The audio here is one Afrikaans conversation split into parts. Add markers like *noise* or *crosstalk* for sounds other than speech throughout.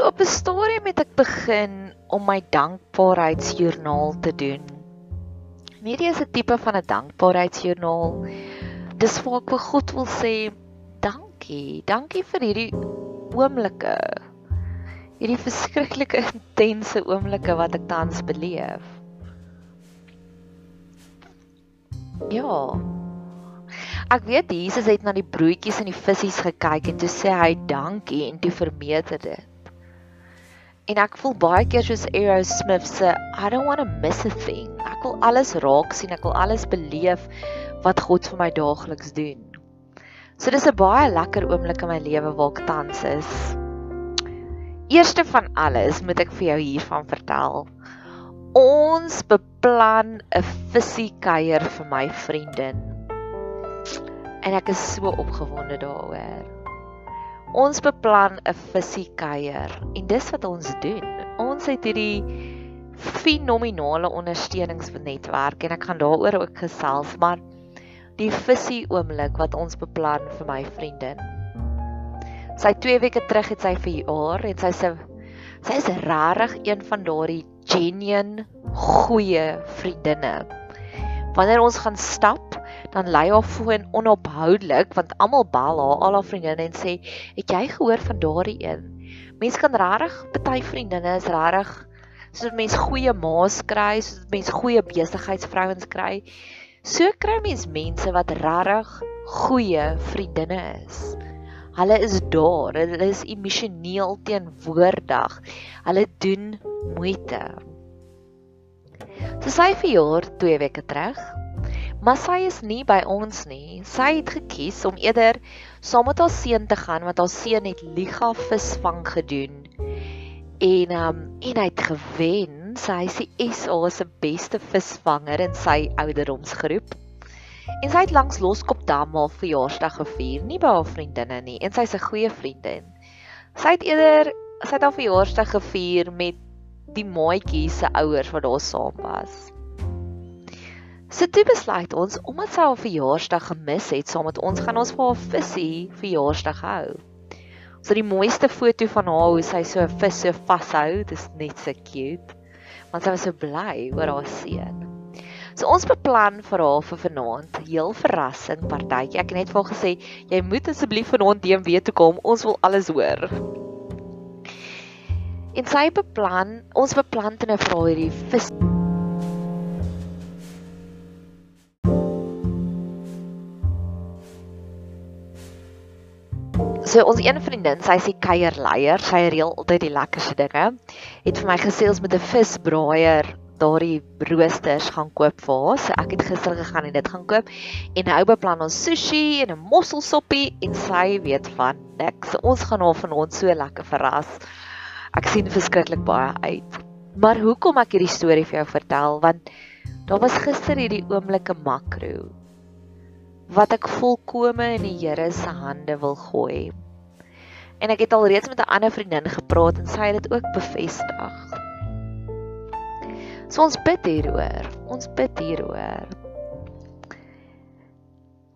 So op 'n stadium het ek begin om my dankbaarheidsjoernaal te doen. Hierdie is 'n tipe van 'n dankbaarheidsjoernaal. Dis waar ek vir God wil sê dankie. Dankie vir hierdie oomblikke. Hierdie verskriklike intense oomblikke wat ek tans beleef. Ja. Ek weet Jesus het na die broodjies en die visse gekyk en toe sê hy dankie en toe vermeerder dit. En ek voel baie keer soos Aerosmith se I don't want to miss a thing. Ek wil alles raak sien, ek wil alles beleef wat God vir my daagliks doen. So dis 'n baie lekker oomblik in my lewe waar ek tans is. Eerste van alles moet ek vir jou hiervan vertel. Ons beplan 'n visiekuier vir my vriendin. En ek is so opgewonde daaroor. Ons beplan 'n visiekuier en dis wat ons doen. Ons het hierdie fenominale ondersteuningsnetwerk en ek gaan daaroor ook gesels, maar die visie oomblik wat ons beplan vir my vriendin. Sy 2 weke terug het sy verjaar en sy sê sy is regtig een van daardie genuine goeie vriendinne. Wanneer ons gaan stap dan lei haar foon onophoudelik want almal bel haar al haar vriendinne en sê het jy gehoor van daardie een mense kan regtig party vriendinne is regtig soos mense goeie maas kry soos mense goeie besigheidsvrouens kry so kry mense mense wat regtig goeie vriendinne is Hulle is daar, hulle is emosioneel teenwoordig. Hulle doen moeite. So sy verjaar 2 weke terug Maar sy is nie by ons nie. Sy het gekies om eerder saam met haar seun te gaan want haar seun het liga visvang gedoen. En um en hy het gewen. Sy is die SA se beste visvanger in sy ouderdomsgroep. En sy het langs Loskop Dam haar verjaarsdag gevier, nie by haar vriendinne nie, en sy's 'n goeie vriendin. Sy het eerder sy het haar verjaarsdag gevier met die maatjie se ouers wat daar saam was. So toe besluit ons omdat sy haar verjaarsdag gemis het, saam met ons gaan ons vir haar visie verjaarsdag hou. So die mooiste foto van haar hoe sy so 'n vis so vashou, dis net so cute. Want sy was so bly oor haar seun. So ons beplan vir haar vir vanaand, heel verrassing partytjie. Ek het net vir haar gesê, jy moet asseblief vanaand weet toe kom, ons wil alles hoor. En sy beplan, ons beplan dan 'n vrou hierdie vis So ons een vriendin, sy die kuierleier, sy reël altyd die lekkerste dinge. Het vir my gesê ons moet 'n visbraaier daardie roosters gaan koop vir haar. So ek het gister gegaan en dit gaan koop en nou beplan ons sushi en 'n mosselsoppie en sy weet van niks. So ons gaan haar vanaand so lekker verras. Ek sien verskriklik baie uit. Maar hoekom ek hierdie storie vir jou vertel? Want Daar was gister hierdie oomblikke makro wat ek volkome in die Here se hande wil gooi. En ek het al reeds met 'n ander vriendin gepraat en sy het dit ook bevestig. So ons bid hieroor. Ons bid hieroor.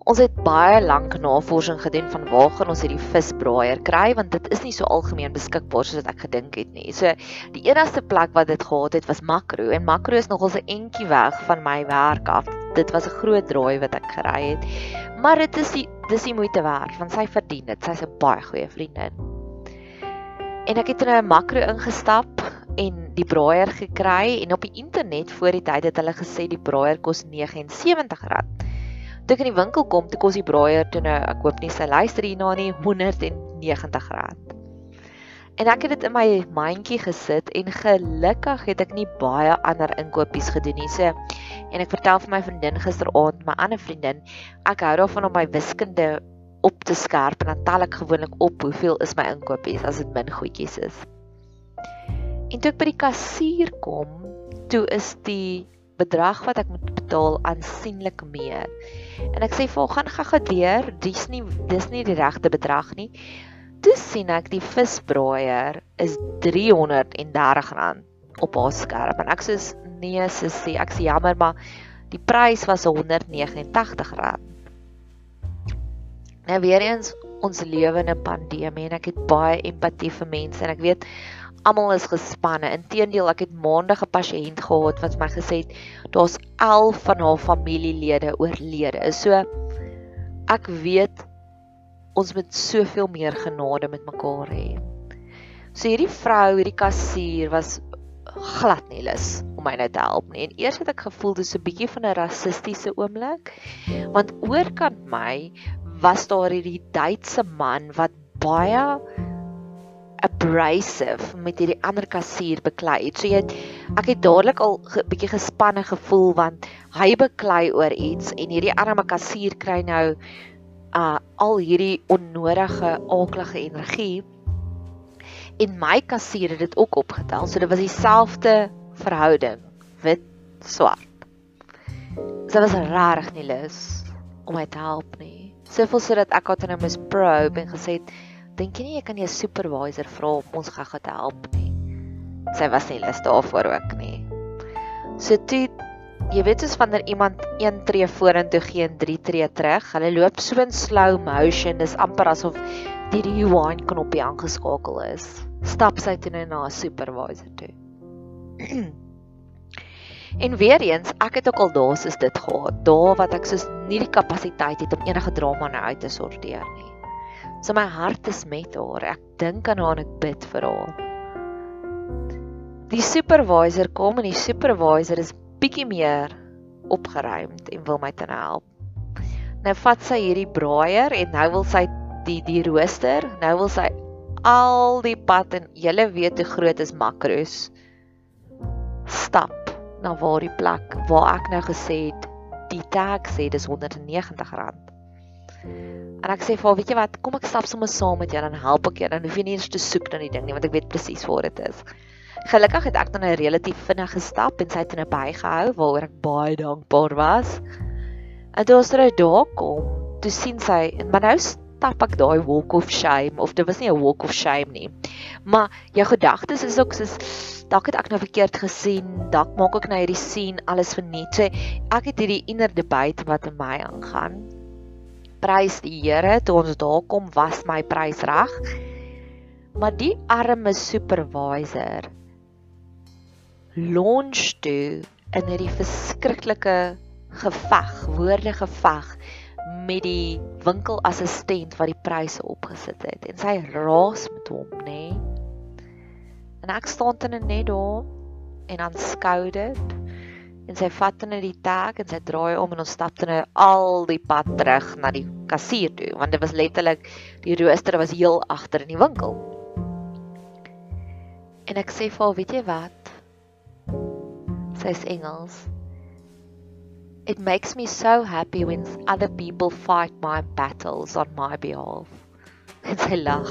Ons het baie lank navorsing gedoen van waar gaan ons hierdie visbraaier kry want dit is nie so algemeen beskikbaar soos wat ek gedink het nie. So die enigste plek wat dit gehad het was Makro en Makro is nogal 'n entjie weg van my werk af. Dit was 'n groot draai wat ek gery het. Maar dit is die dis die moeite werd want sy verdien dit. Sy's 'n baie goeie vriendin. En ek het in 'n Makro ingestap en die braaier gekry en op die internet voor die tyd het hulle gesê die braaier kos R79. Toe ek in die winkel kom, toe kos die braaier toe nou, ek hoop nie sy luister hierna nie, R190. En ek het dit in my mandjie gesit en gelukkig het ek nie baie ander inkopies gedoen nie. So en ek vertel vir my vriendin gisteraand, my ander vriendin, ek hou daarvan om my wiskunde op te skerp en dan tel ek gewoonlik op hoeveel is my inkopies as dit min goedjies is. En toe ek by die kassier kom, toe is die bedrag wat ek moet betaal aansienlik meer. En ek sê vir hom gaan gaga deur, dis nie dis nie die regte bedrag nie. Toe sien ek die visbraaier is R330 op haar skerm en ek sê nee sussie, ek sê jammer maar die prys was R189. Nou weer eens ons lewe in 'n pandemie en ek het baie empatie vir mense en ek weet almal is gespanne. Inteendeel, ek het maandag 'n pasiënt gehad wat my gesê het daar's 11 van haar familielede oorlede. So ek weet ons moet soveel meer genade met mekaar hê. So hierdie vrou, hierdie kassier was glad nie lus om my nou te help nie. En eers het ek gevoel dis 'n bietjie van 'n rassistiese oomblik. Want oorkant my was daar hierdie Duitse man wat baie abrasive met hierdie ander kassier beklei. So jy het ek het dadelik al 'n ge, bietjie gespanne gevoel want hy beklei oor iets en hierdie arme kassier kry nou uh al hierdie onnodige aaklige energie. En my kassier het dit ook opgetel. So dit was dieselfde verhouding, wit swart. Sy was regtig nie lus om my te help nie. Soveel sodat ek mis probe en gesê het dink jy nie jy kan jou supervisor vra om ons gou te help nie. Sy was nie lus daarvoor ook nie. So toe jy weet soos wanneer iemand 1 tree vorentoe gee en 3 tree terug, hulle loop so in slow motion, dis amper asof die rewind knoppie aangeskakel is. Stap sy toe na 'n supervisor toe. *clears throat* En weer eens, ek het ook al daarsoos dit gehad, daar wat ek soos nie die kapasiteit het om enige drama nou uit te sorteer nie. So my hart is met haar. Ek dink aan haar en ek bid vir haar. Die supervisor kom en die supervisor is bietjie meer opgeruimd en wil my ten help. Nou vat sy hierdie braaier en nou wil sy die die rooster, nou wil sy al die pad en julle weet hoe groot is makros. Stap na waar die plek waar ek nou gesê het die tag sê dis R190. En ek sê vir haar, weet jy wat, kom ek stap sommer saam met jou dan help ek jou. Dan hoef jy nie eens te soek na die ding nie want ek weet presies waar dit is. Gelukkig het ek dan 'n relatief vinnig gestap en sy het in 'n bygehou waaroor ek baie dankbaar was. En toe ons er daar kom, toe sien sy, maar nou stap ek daai walk of shame of dit was nie 'n walk of shame nie. Maar jou gedagtes is ook soos dalk het ek nou verkeerd gesien, dalk maak ek nou hierdie sien alles verniet. So ek het hierdie inner debate wat in my aangaan prys die Here toe ons daar kom was my prys reg. Maar die arme supervisor launch toe in hierdie verskriklike geveg, woorde geveg met die winkelassistent wat die pryse opgesit het en sy raas met hom, nê. Nee. En ek staan net daar en aanskou dit en sy vat dan die tag en sy draai om en ons stap dan al die pad terug na die kassier toe want dit was letterlik die rooster was heel agter in die winkel. En ek sê vir haar, weet jy wat? Sy's Engels. It makes me so happy when other people fight my battles on my behalf. *laughs* En sy lag.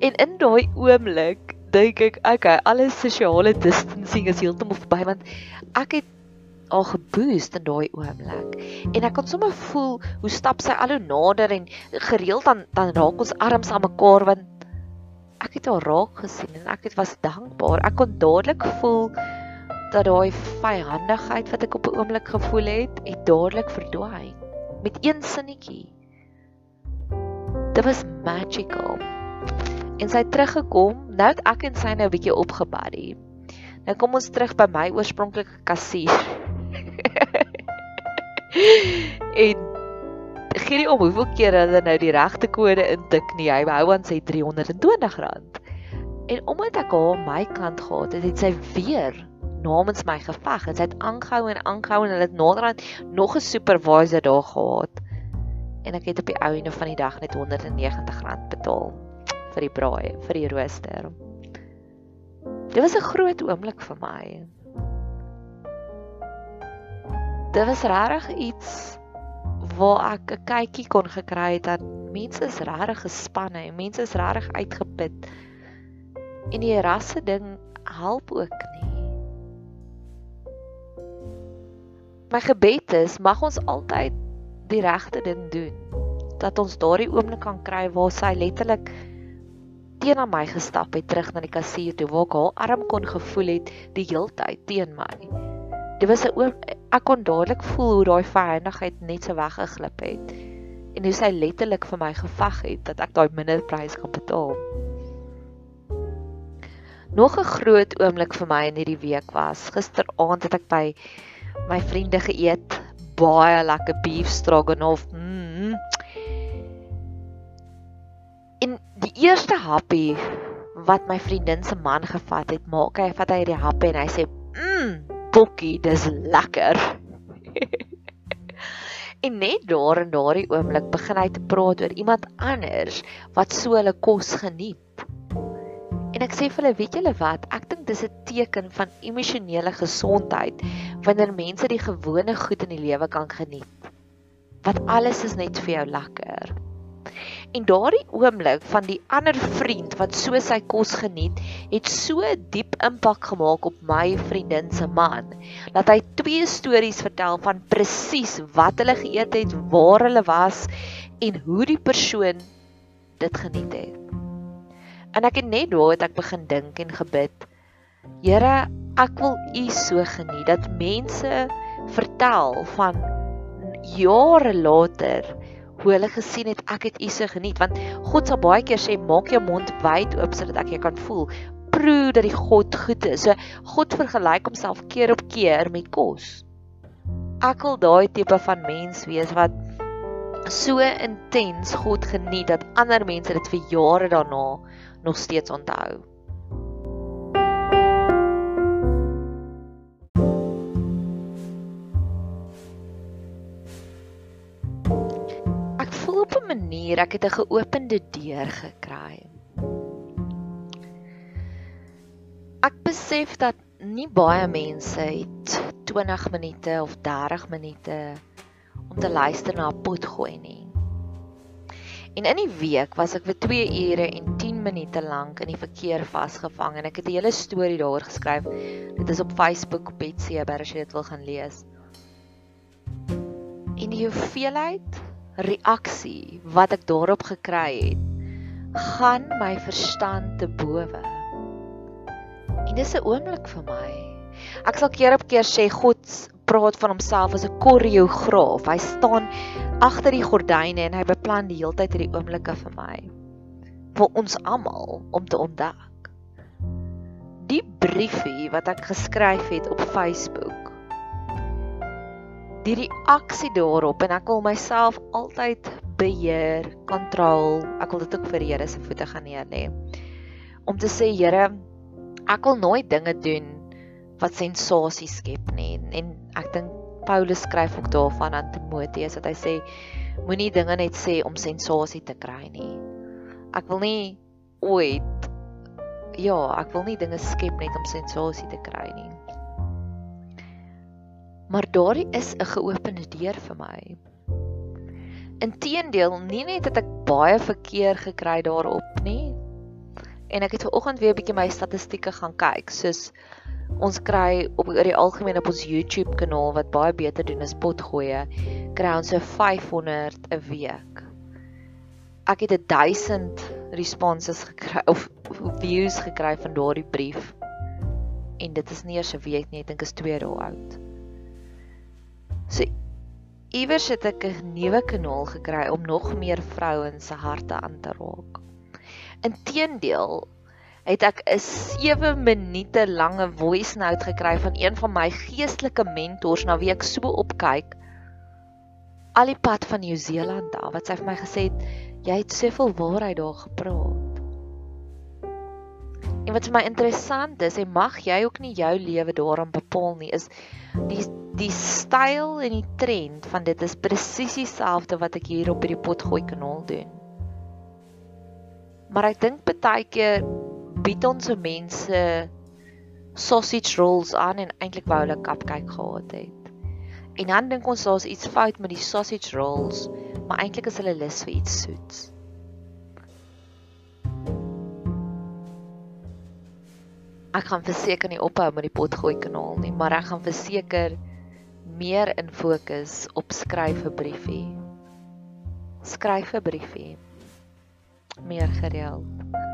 En in daai oomblik dink ek, okay, alles sosiale distancing is heeltemal verby want ek het al geboost in daai oomblik. En ek kon sommer voel hoe stap sy al hoe nader en gereeld dan dan raak ons arms aan mekaar want ek het haar raak gesien en ek het was dankbaar. Ek kon dadelik voel dat daai vyhandigheid wat ek op 'n oomblik gevoel het, het dadelik verdwyn met een sinnetjie. Dit was magical. En sy het teruggekom, nou het ek en sy nou 'n bietjie opgebuddy. Nou kom ons terug by my oorspronklike kassier. *laughs* en gee nie om hoeveel keer hulle nou die regte kode intik nie. Hy hou aan sy R320. En omdat ek haar my kant gehad het, het sy weer namens my geveg. Sy het aangehou en aangehou en hulle het naderhand nog 'n supervisor daar gehad. En ek het op die ou einde van die dag net R190 betaal vir die braai, vir die rooster. Dit was 'n groot oomblik vir my. Dit was regtig iets waar ek 'n kykie kon gekry het dat mense is regtig gespanne en mense is regtig uitgeput. En die rasse ding help ook nie. My gebed is mag ons altyd die regte ding doen. Dat ons daardie oomblik kan kry waar sy letterlik teen aan my gestap het terug na die kassier toe waar ek haar arm kon gevoel het die heeltyd teen my. Dit was 'n ek kon dadelik voel hoe daai vyhandigheid net so weggeglip het en hoe sy letterlik vir my geveg het dat ek daai minder prys kan betaal. Nog 'n groot oomblik vir my in hierdie week was gisteraand het ek by my vriende geëet, baie lekker beef stroganoff. Mm, En die eerste happie wat my vriendin se man gevat het, maak hy vat hy die happie en hy sê, "Mmm, bokkie, dis lekker." *laughs* en net daar in daardie oomblik begin hy te praat oor iemand anders wat so hulle kos geniet. En ek sê vir hulle, weet julle wat? Ek dink dis 'n teken van emosionele gesondheid wanneer mense die gewone goed in die lewe kan geniet. Wat alles is net vir jou lekker. En daardie oomblik van die ander vriend wat so sy kos geniet, het so diep impak gemaak op my vriendin se man dat hy twee stories vertel van presies wat hulle geëet het, waar hulle was en hoe die persoon dit geniet het. En ek het net daar het ek begin dink en gebid. Here, ek wil U so geniet dat mense vertel van jare later hoe hulle gesien het ek het U se geniet want God sal baie keer sê maak jou mond wyd oop sodat ek jou kan voel proe dat die God goed is. So God vergelyk homself keer op keer met kos. Ek wil daai tipe van mens wees wat so intens God geniet dat ander mense dit vir jare daarna nog steeds onthou. manier ek het 'n geopende deur gekry. Ek besef dat nie baie mense het 20 minute of 30 minute om te luister na 'n pot gooi nie. En in die week was ek vir 2 ure en 10 minute lank in die verkeer vasgevang en ek het 'n hele storie daaroor geskryf. Dit is op Facebook Betsy Berg as jy dit wil gaan lees. En die hoeveelheid reaksie wat ek daarop gekry het, gaan my verstand te bowe. En dis 'n oomblik vir my. Ek sal keer op keer sê God praat van homself as 'n koreograaf. Hy staan agter die gordyne en hy beplan die heeltyd hierdie oomblikke vir my. vir ons almal om te ontdek. Die briefie wat ek geskryf het op Facebook die reaksie daarop en ek wil myself altyd beheer, kontrol. Ek wil dit ook vir Here se voete gaan neer lê. Om te sê Here, ek wil nooit dinge doen wat sensasie skep nie. En ek dink Paulus skryf ook daarvan aan Timoteus dat hy sê moenie dinge net sê om sensasie te kry nie. Ek wil nie ooit ja, ek wil nie dinge skep net om sensasie te kry nie. Maar daardie is 'n geopende deur vir my. Inteendeel, nie net het ek baie verkeer gekry daarop nie. En ek het ver oggend weer 'n bietjie my statistieke gaan kyk, soos Ons kry op oor die algemeen op ons YouTube kanaal wat baie beter doen as potgoeie, kry ons so 500 'n week. Ek het 1000 responses gekry of views gekry van daardie brief. En dit is nie eers 'n week nie, ek dink is 2 dae oud. So iewers het ek 'n nuwe kanaal gekry om nog meer vrouens se harte aan te raak. Inteendeel het ek 'n 7 minute lange voice note gekry van een van my geestelike mentors na wie ek so opkyk al die pad van Nieu-Seeland af wat sy vir my gesê het jy het soveel waarheid daar gepraat. En wat vir my interessant is, en mag jy ook nie jou lewe daaraan bepaal nie, is die die styl en die trend van dit is presies dieselfde wat ek hier op hierdie potgooi kanaal doen. Maar ek dink baie keer bied ons se mense sausage rolls aan en eintlik wou hulle kapkyk gehad het. En dan dink ons daar's iets fout met die sausage rolls, maar eintlik is hulle lus vir iets soets. Ek gaan verseker nie ophou met die potgooi kanaal nie, maar ek gaan verseker meer in fokus op skryf 'n briefie. Skryf 'n briefie. Meer gereeld.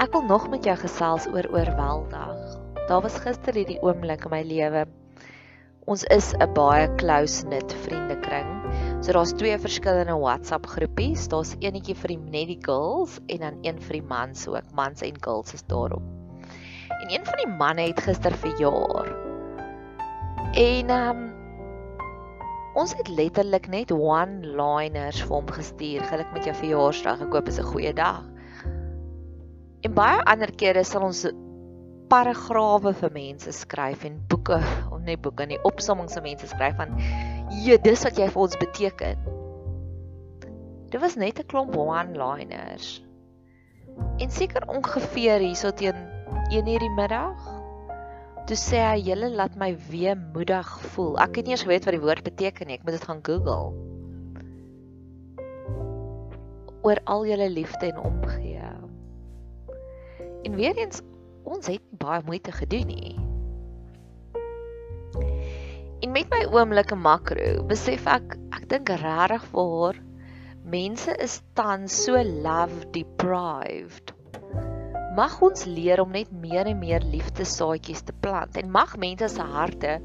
Ek wil nog met jou gesels oor oorweldig. Daar was gister hierdie oomblik in my lewe. Ons is 'n baie close-knit vriendekring. So daar's twee verskillende WhatsApp groepies. Daar's eenetjie vir die net die girls en dan een vir die mans ook. Mans en girls is daarop. En een van die manne het gister verjaar. En um, ons het letterlik net one-liners vir hom gestuur. Geluk met jou verjaarsdag. Ek hoop is 'n goeie dag. En baie ander kere sal ons paragrawe vir mense skryf en boeke, of nie boeke nie, opsommings vir mense skryf van jy dis wat jy vir ons beteken. Dit was net 'n klomp one-liners. En seker ongeveer hierso teen 1:00 die middag toe sê hy julle laat my weer moedig voel. Ek het nie eens geweet wat die woord beteken nie. Ek moet dit gaan Google. oor al julle liefde en omgee. En weer eens, ons het baie moeite gedoen nie. En met my oomblikke makro, besef ek ek dink regtig vir mense is tans so love deprived. Mag ons leer om net meer en meer liefdesaadjies te plant en mag mense se harte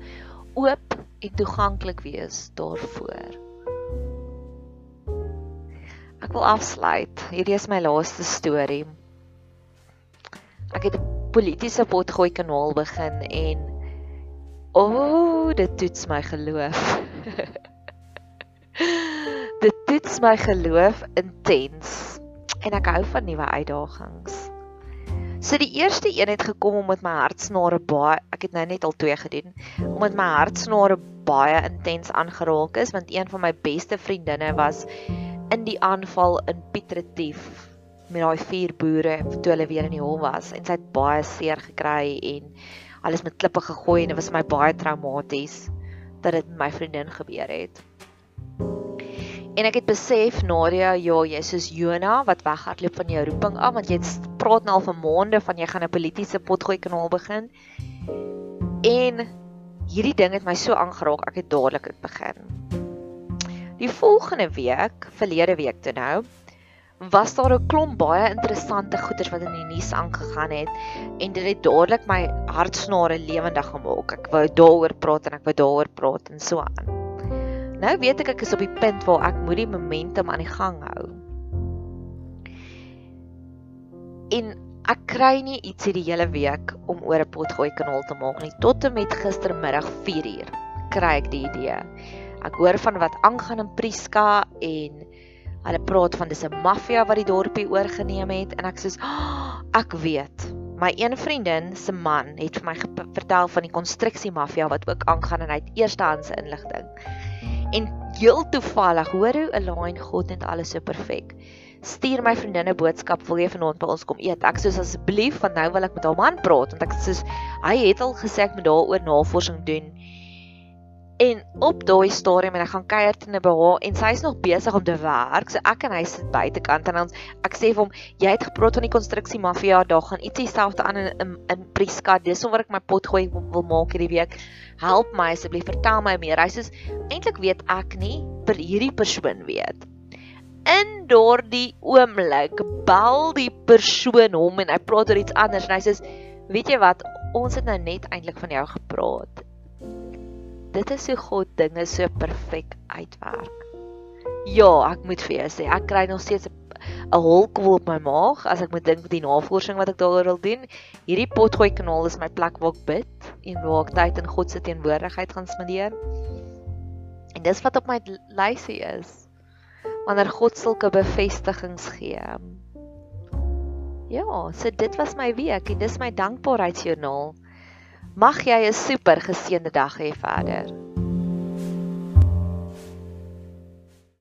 oop en toeganklik wees daarvoor. Ek wil afsluit. Hierdie is my laaste storie. Ek het 'n politieke potgooi kanaal begin en o, oh, dit toets my geloof. *laughs* dit toets my geloof intens en ek hou van nuwe uitdagings. So die eerste een het gekom omdat my hartsnare baie ek het nou net al twee gedoen omdat my hartsnare baie intens aangeraak is want een van my beste vriendinne was in die aanval in Piet Retief met daai vier boere toe hulle weer in die hol was en sy het baie seer gekry en alles met klippe gegooi en dit was my baie traumaties dat dit met my vriendin gebeur het. En ek het besef Nadia, ja, jy's soos Jona wat weghardloop van jou roeping af want jy praat nou al vir maande van jy gaan 'n politieke potgooi kanaal begin. En hierdie ding het my so aangeraak, ek het dadelik begin. Die volgende week, verlede week toe nou, was daar 'n klomp baie interessante goeders wat in die nuus aangegaan het en dit het dadelik my hartsnare lewendig gemaak. Ek wou daaroor praat en ek wou daaroor praat en so aan. Nou weet ek ek is op die punt waar ek moet die momentum aan die gang hou. En ek kry nie iets hierdie hele week om oor 'n potgooi kanaal te maak nie. Tot en met gistermiddag 4uur kry ek die idee. Ek hoor van wat aangaan in Priska en Hulle praat van dis 'n maffia wat die dorpie oorgeneem het en ek sê oh, ek weet. My een vriendin se man het vir my vertel van die konstruksie maffia wat ook aangaan en hy het eerstehandse inligting. En heel toevallig hoor hoe 'n line God net alles so perfek. Stuur my vriendin 'n boodskap, wil jy vanaand by ons kom eet? Ek sê asseblief, want nou wil ek met haar man praat want ek sê hy het al gesê ek moet daaroor navorsing doen. En op daai stadium en ek gaan kuier teen 'n BH en sy's nog besig om te werk. So ek en hy sit buitekant en ons ek sê vir hom, jy het gepraat van die konstruksie mafia, daar gaan iets dieselfde aan in in, in Priska. Dis waar ek my pot gooi wil maak hierdie week. Help my asseblief, vertel my meer. Hy sê eintlik weet ek nie, per hierdie persoon weet. In daardie oomblik bel die persoon hom en hy praat oor iets anders en hy sê, "Weet jy wat? Ons het nou net eintlik van jou gepraat." Dit is hoe God dinge so perfek uitwerk. Ja, ek moet vir jou sê, ek kry nog steeds 'n holkwol op my maag as ek moet dink die navorsing wat ek daaroor wil doen. Hierdie potgooi kanaal is my plek waar ek bid en waar ek tyd in God se teenwoordigheid gaan spandeer. En dis wat op my lysie is. Wanneer God sulke bevestigings gee. Ja, so dit was my week en dis my dankbaarheidsjoernaal. Mag jy 'n super geseënde dag hê verder.